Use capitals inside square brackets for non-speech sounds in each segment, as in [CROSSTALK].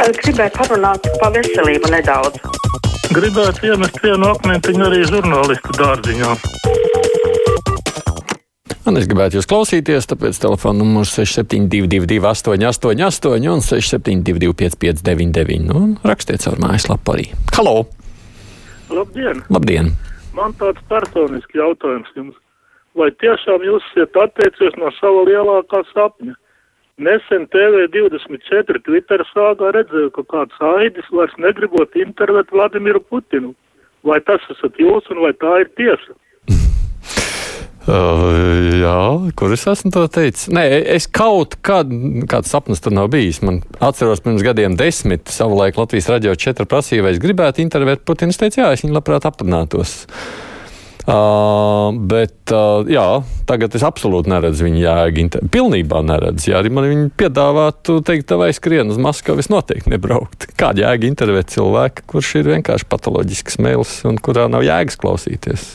Gribēju parunāt par veselību nedaudz. Gribētu iemest vienu akmentiņu arī žurnālistu dārziņā. Un es gribētu jūs klausīties, tāpēc telefona numurs 6722, 888, un 672, 559, nu, rakstiet caur mājaslapu arī. Halo! Labdien! Labdien! Man tāds personisks jautājums jums. Vai tiešām jūs esat atteicies no sava lielākā sapņa? Nesen TV24 Twitter sāgā redzēju, ka kāds aidis vairs negribot intervēt Vladimiru Putinu. Vai tas esat jūs un vai tā ir tiesa? Uh, [LAUGHS] jā, kur es esmu to teicis? Nē, es kaut kādu kād sapnis tur nav bijis. Man atceros, pirms gadiem desmit, savulaik Latvijas radio 4 prasīja, vai es gribētu intervēt Putinu. Es teicu, jā, es viņu labprāt aprunātos. Uh, bet uh, jā, tagad es absolūti neredzu viņa jēgu. Pilnībā neredzu. Ja arī man viņa piedāvātu, teikt, vai skrien uz Maskavu, es noteikti nebrauktu. [LAUGHS] Kāda jēga intervēt cilvēku, kurš ir vienkārši patoloģisks mēls un kurā nav jēgas klausīties?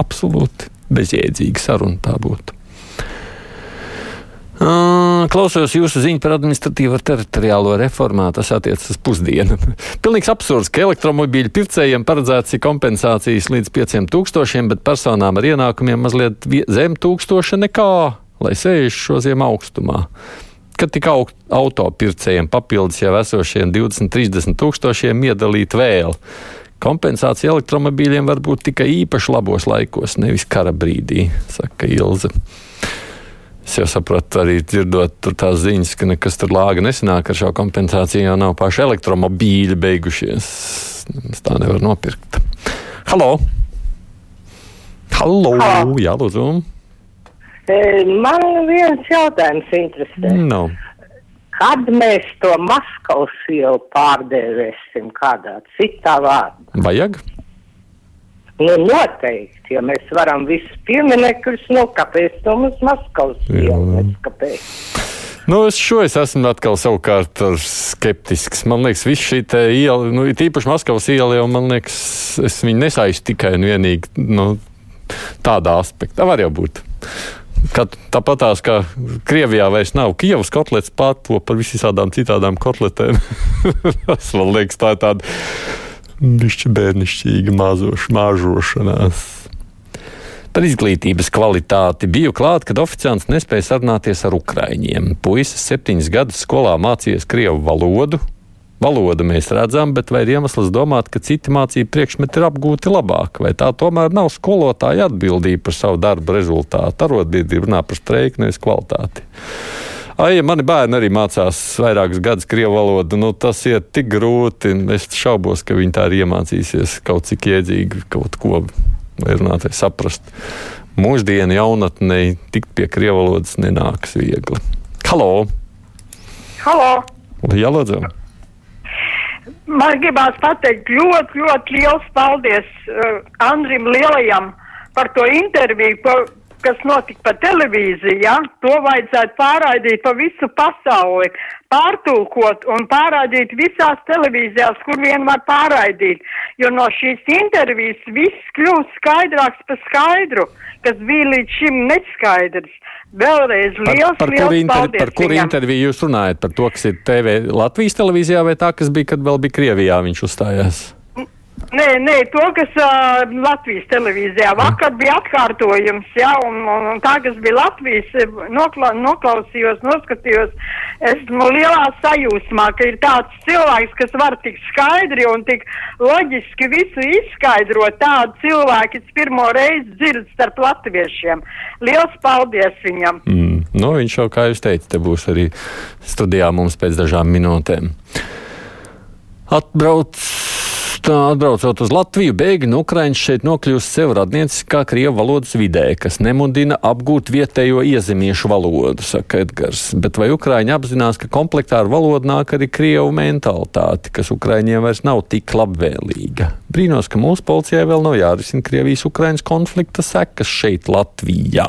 Absolūti bezjēdzīga saruna tā būtu. Klausos jūsu ziņu par administratīvo teritoriālo reformā. Tas attiecas uz pusdienu. [LAUGHS] Pilnīgs absurds, ka elektromobīļu pircējiem paredzēts ir kompensācijas līdz 5000, bet personām ar ienākumiem mazliet zem tūkstoša nekā, lai sēž šo ziemu augstumā. Kad tik auto pircējiem papildus jau esošiem 20, 30 tūkstošiem iedalīt vēl. Kompensācija elektromobīļiem var būt tikai īpaši labos laikos, nevis kara brīdī, saka Ilze. Es jau sapratu, arī dzirdot tās ziņas, ka nekas tur lāga nesanāk ar šo kompensāciju, jo nav paši elektromobīļi beigušies. Es tā nevar nopirkt. Halo! Halo! Halo. Jā, lūdzu! E, man viens jautājums interesē. No. Kad mēs to Maskavas ielu pārdēvēsim kādā citā vārdā? Vajag? Nu, noteikti, ja mēs varam visus pieminekļus, nu, kāpēc to mums Maskavas ielu neskapēc? Nu, es šo es esmu atkal savukārt skeptisks. Man liekas, viss šī iela, nu, tīpaši Maskavas iela, jau man liekas, es viņu nesaistu tikai un vienīgi nu, tādā aspektā. Var jau būt. Kad, tāpat tās kā Krievijā vairs nav Kievas kotlets, pārto par visām citām kotletēm. [LAUGHS] Tas man liekas, tā ir tāda bišķi bērnišķīga mazoša, māžošanās. Par izglītības kvalitāti biju klāt, kad oficiāls nespēja sarunāties ar ukraiņiem. Puisis septiņus gadus skolā mācījies krievu valodu. Valodu mēs redzam, bet vai ir iemesls domāt, ka citi mācību priekšmeti ir apgūti labāk, vai tā tomēr nav skolotāja atbildība par savu darbu rezultātu? Arotbiedrība runā par streiku, nevis kvalitāti. Ai, ja mani bērni arī mācās vairākus gadus krievu valodu, nu, tas ir tik grūti. Es šaubos, ka viņi tā arī iemācīsies kaut cik iedzīgi kaut ko runāt vai saprast. Mūsdienu jaunatnei tikt pie krievu valodas nenāks viegli. Halo! Halo! Jā, lūdzu! Man gribās pateikt ļoti, ļoti liels paldies uh, Andrim Lielajam par to interviju, par, kas notika pa televīziju, ja? to vajadzētu pārraidīt pa visu pasauli, pārtulkot un pārraidīt visās televīzijās, kur vien var pārraidīt. Jo no šīs intervijas viss kļūst skaidrāks pa skaidru, kas bija līdz šim neskaidrs. Vēlreiz liels, par, par liels kuru, paldies par kuru interviju jūs runājat? Par to, kas ir TV Latvijas televīzijā vai tā, kas bija, kad vēl bija Krievijā viņš uzstājās? Nē, nē, to, kas uh, Latvijas televīzijā vakar bija atkārtojums, jā, un, un, un tā, kas bija Latvijas, nokla, noklausījos, noskatījos, esmu lielā sajūsmā, ka ir tāds cilvēks, kas var tik skaidri un tik loģiski visu izskaidrot. Tādu cilvēku es pirmo reizi dzirdu starp latviešiem. Liels paldies viņam! Mm. Nu, viņš jau, kā jūs teicat, te būs arī studijā mums pēc dažām minūtēm. Atbrauc, atbraucot uz Latviju, bēgļi no Ukrainas šeit nokļūst sev radnieciskā krievu valodas vidē, kas nemudina apgūt vietējo iezemiešu valodu, saka Edgars. Bet vai Ukraiņi apzinās, ka komplektā ar valodu nāk arī krievu mentalitāte, kas Ukraiņiem vairs nav tik labvēlīga? Brīnos, ka mūsu policijai vēl nav jārisina Krievijas-Ukrainas konflikta sekas šeit, Latvijā.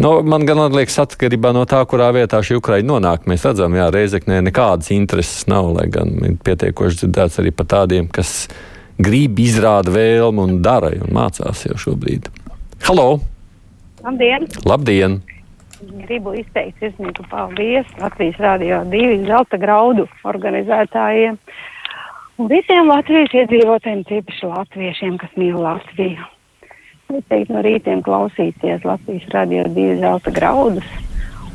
Nu, man gan liekas, atkarībā no tā, kurā vietā šī Ukraina nonāk. Mēs redzam, ka Reizeknē nekādas intereses nav, lai gan ir pietiekoši dzirdēts arī par tādiem, kas grib, izrāda vēlmu un dara un mācās jau šobrīd. Halo! Labdien! Labdien! gribu izteikt sirsnīgu paldies Latvijas Rādio 2 zelta graudu organizētājiem un visiem Latvijas iedzīvotājiem, tīpaši latviešiem, kas mīl Latviju. Es teiktu, no rītiem klausīties Latvijas Rādio 2 zelta graudus.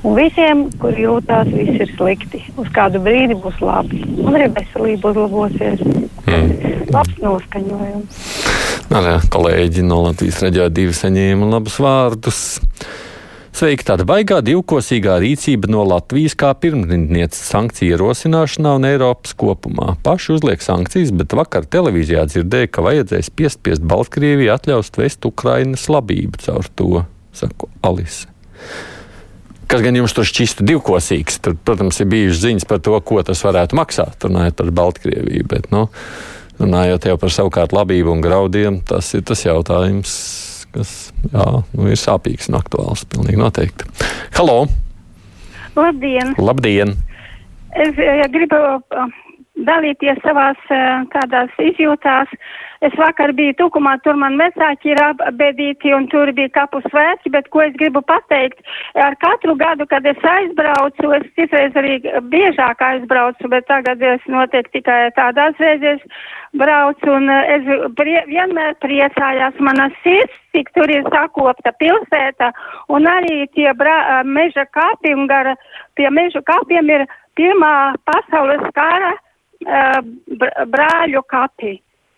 Un visiem, kur jūtās, viss ir slikti. Uz kādu brīdi būs labi. Un arī veselība uzlabosies. Mm. Labs noskaņojums. Nē, kolēģi no Latvijas raidījā divi saņēma labus vārdus. Sveiki, tāda baigā divkosīgā rīcība no Latvijas kā pirmrindnieces sankciju ierosināšanā un Eiropas kopumā. Paši uzliek sankcijas, bet vakar televīzijā dzirdēja, ka vajadzēs piespiest Baltkrieviju atļaust vest Ukrainas labību caur to, saku Alise. Kas gan jums tur šķista divkosīgs? Tur, protams, ir bijušas ziņas par to, ko tas varētu maksāt, runājot par Baltkrieviju. Bet, nu, runājot jau par savukārt labību un graudiem, tas ir tas jautājums, kas jā, nu, ir sāpīgs un aktuāls. Pilnīgi noteikti. Halo! Labdien! Labdien! Es ja, gribu uh, dalīties savās tādās izjūtās. Es vakar biju Tukumā, tur man vecāki ir abedīti un tur bija kapu svētki, bet ko es gribu pateikt, ar katru gadu, kad es aizbraucu, es citreiz arī biežāk aizbraucu, bet tagad es notiek tikai tādās reizēs braucu un es prie, vienmēr priecājās mana sirds, cik tur ir sakopta pilsēta un arī tie brā, meža kāpi un gara, pie meža kāpiem ir pirmā pasaules kara uh, brāļu kapi.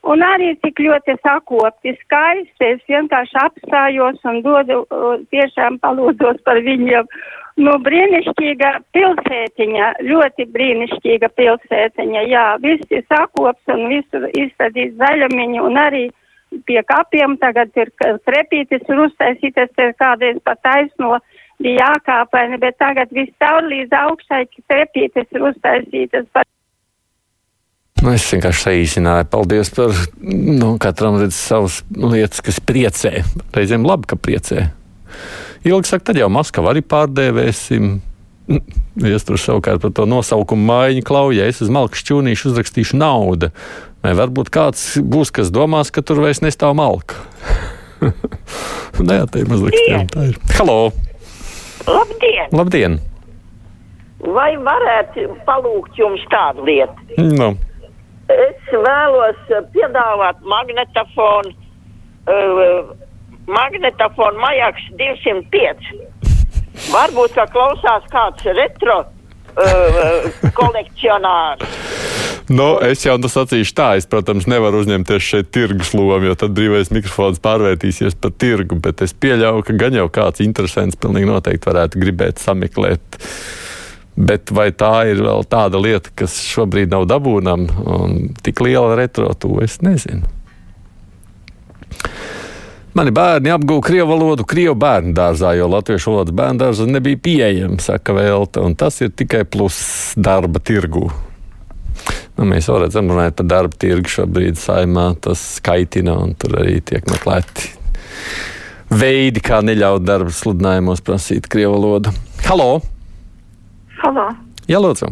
Un arī cik ļoti sakopti, skaisti, es vienkārši apstājos un dodu, tiešām palūdzos par viņiem. Nu, brīnišķīga pilsētiņa, ļoti brīnišķīga pilsētiņa, jā, viss ir sakops un visur izstādīts zaļumiņu un arī pie kapiem tagad ir trepītis ir uztaisītas, ir kādreiz pat taisno bija jākāpaini, bet tagad viss caur līdz augšai trepītis ir uztaisītas. Par Nu, es vienkārši saīsināju. Paldies par nu, katram redz savas lietas, kas priecē. Reizēm labi, ka priecē. Ilgi saka, tad jau Maskavu arī pārdēvēsim. [LAUGHS] Es tur savukārt par to nosaukumu mājiņu klauju, ja es uz malku šķūnīšu uzrakstīšu naudu. Vai varbūt kāds būs, kas domās, ka tur vairs nestāv malka. [LAUGHS] Nē, tā ir mazliet tā ir. Halo! Labdien! Labdien! Vai varētu palūgt jums tādu lietu? Nu. Es vēlos piedāvāt magnetofonu, uh, magnetofonu majaks 205. Varbūt, ka klausās kāds retro uh, kolekcionārs. Nu, es jau tas sacīšu tā, es, protams, nevaru uzņemties šeit tirgus lomu, jo tad brīvais mikrofons pārvērtīsies par tirgu, bet es pieļauju, ka gan jau kāds interesants pilnīgi noteikti varētu gribēt sameklēt Bet vai tā ir vēl tāda lieta, kas šobrīd nav dabūnama un tik liela retro, to es nezinu. Mani bērni apgūta krievu valodu krievu bērnu dārzā, jo latviešu valodas bērnu dārzā nebija pieejama, saka Velta, un tas ir tikai pluss darba tirgū. Nu, mēs jau redzam, runājot par darba tirgu šobrīd saimā, tas skaitina, un tur arī tiek meklēti veidi, kā neļaut darba sludinājumos prasīt krievu valodu. Halo! Halo! Jā, lūdzu!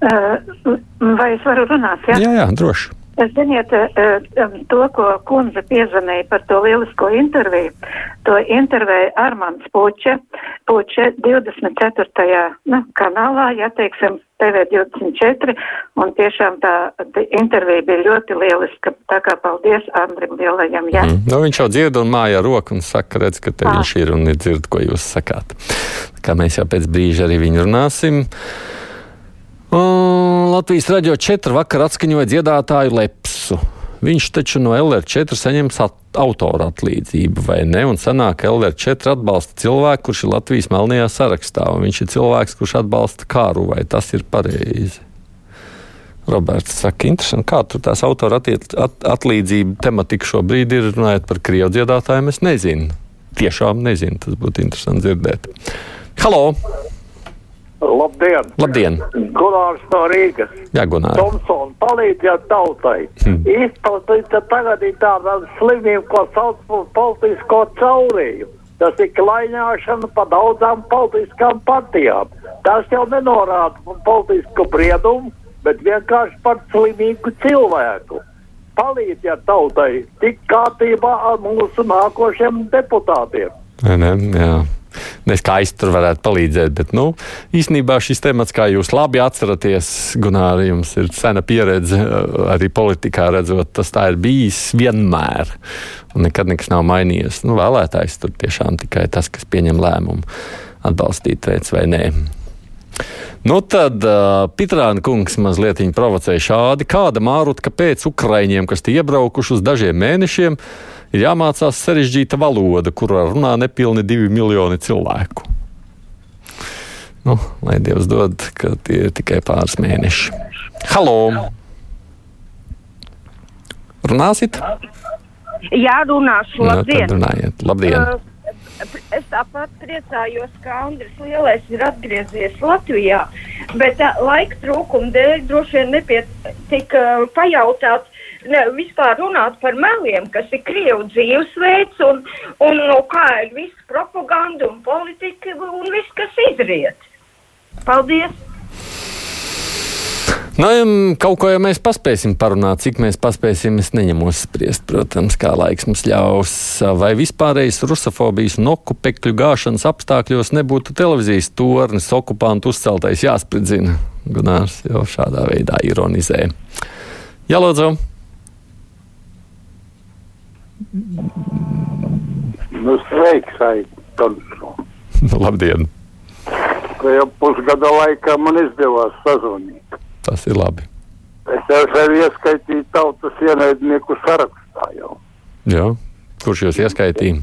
Uh, vai es varu runāt? Ja? Jā, jā, droši. Ziniet, to, ko kundze piezvanīja par to lielisko interviju, to intervēja Armands Puče, Puče 24. Nu, kanālā, ja teiksim, TV24, un tiešām tā intervija bija ļoti lieliska, tā kā paldies Andrim Lielajam. Ja? Mm. Nu, viņš jau dzird un māja roku un saka, redz, ka te ah. viņš ir un ir dzird, ko jūs sakāt. Kā mēs jau pēc brīža arī viņu runāsim. Un Latvijas radio 4 vakar atskaņoja dziedātāju Lepsu. Viņš taču no LR4 saņems at autora atlīdzību, vai ne? Un sanāk, ka LR4 atbalsta cilvēku, kurš ir Latvijas melnajā sarakstā, un viņš ir cilvēks, kurš atbalsta kāru, vai tas ir pareizi? Roberts saka, interesanti, kā tur tās autora at, atlīdzība tematika šobrīd ir runājot par krievu dziedātājiem, es nezinu. Tiešām nezinu, tas būtu interesanti dzirdēt. Halo! Labdien! Labdien. Gunārs no Rīgas. Jā, Gunārs. Tomson, palīdziet tautai. Hmm. Izplatīt, ka tagad ir tāda slimība, ko sauc par politisko caurīju. Tas ir klaiņāšana pa daudzām politiskām partijām. Tas jau nenorāda politisku briedumu, bet vienkārši par slimīgu cilvēku. Palīdziet tautai tik kārtībā ar mūsu nākošiem deputātiem. Ne, ne, jā. Neskaisti tur varētu palīdzēt, bet, nu, īstenībā šis temats, kā jūs labi atceraties, Gunāri, jums ir sena pieredze arī politikā redzot, tas tā ir bijis vienmēr. Un nekad nekas nav mainījies. Nu, vēlētājs tur tiešām tikai tas, kas pieņem lēmumu atbalstīt veids vai nē. Nu tad uh, Pitrāna kungs mazliet provocēja šādi. Kāda mārutka pēc Ukraiņiem, kas tie iebraukuši uz dažiem mēnešiem, ir jāmācās sarežģīta valoda, kurā runā nepilni divi miljoni cilvēku. Nu, lai Dievs dod, ka tie ir tikai pāris mēneši. Halo! Runāsit? Jā, runāšu. Labdien! Nu, runājiet. Labdien! Uh, Es tāpat priecājos, ka Andris Lielais ir atgriezies Latvijā, bet uh, laika trūkuma dēļ droši vien nepietika uh, pajautāt, ne, vispār runāt par meliem, kas ir Krievu dzīvesveids un, un no kā ir viss propaganda un politika un viss, kas izriet. Paldies! Nu, kaut ko jau mēs paspēsim parunāt, cik mēs paspēsim, es neņemu spriest, protams, kā laiks mums ļaus. Vai vispārējais rusofobijas un okupekļu gāšanas apstākļos nebūtu televīzijas tornis okupantu uzceltais jāspridzina? Gunārs jau šādā veidā ironizē. Jā, lūdzu! Nu, sveiks, Aigars! [LAUGHS] Labdien! Jau pusgada laikā man izdevās sazvanīt. Tas ir labi. Es jau sevi ieskaitīju tautas ienaidnieku sarakstā jau. Jā. Kurš jūs ieskaitīja?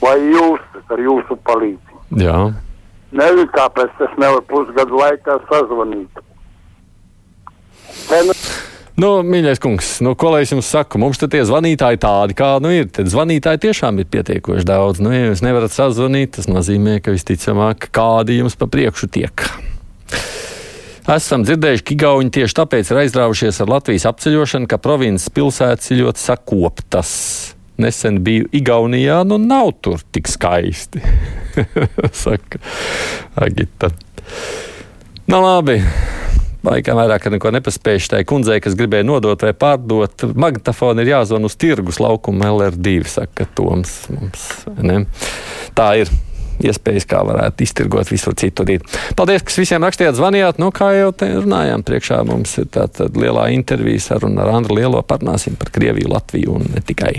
Vai jūs ar jūsu palīdzību? Jā. Nezinu, kāpēc es nevaru pusgadu laikā sazvanīt. Ten... Nu, mīļais kungs, nu, ko lai es jums saku? Mums tie zvanītāji tādi, kā nu ir. Tad zvanītāji tiešām ir pietiekoši daudz. Nu, ja jūs nevarat sazvanīt, tas nozīmē, ka visticamāk kādi jums pa priekšu tiek. Esam dzirdējuši, ka Igauni tieši tāpēc ir aizrāvušies ar Latvijas apceļošanu, ka provinces pilsētas ir ļoti sakoptas. Nesen biju Igaunijā, nu nav tur tik skaisti. [LAUGHS] Saka Agita. Nu, labi. Laikam vairāk neko nepaspējuši tai kundzei, kas gribēja nodot vai pārdot. Magnetofonu ir jāzvan uz tirgus laukumu LR2, saka Toms. Mums, ne? Tā ir iespējas, kā varētu iztirgot visur citur. Paldies, ka visiem rakstījāt, zvanījāt. Nu, kā jau te runājām, priekšā mums ir tāda lielā intervija saruna ar Andru Lielo. Parunāsim par Krieviju, Latviju un ne tikai.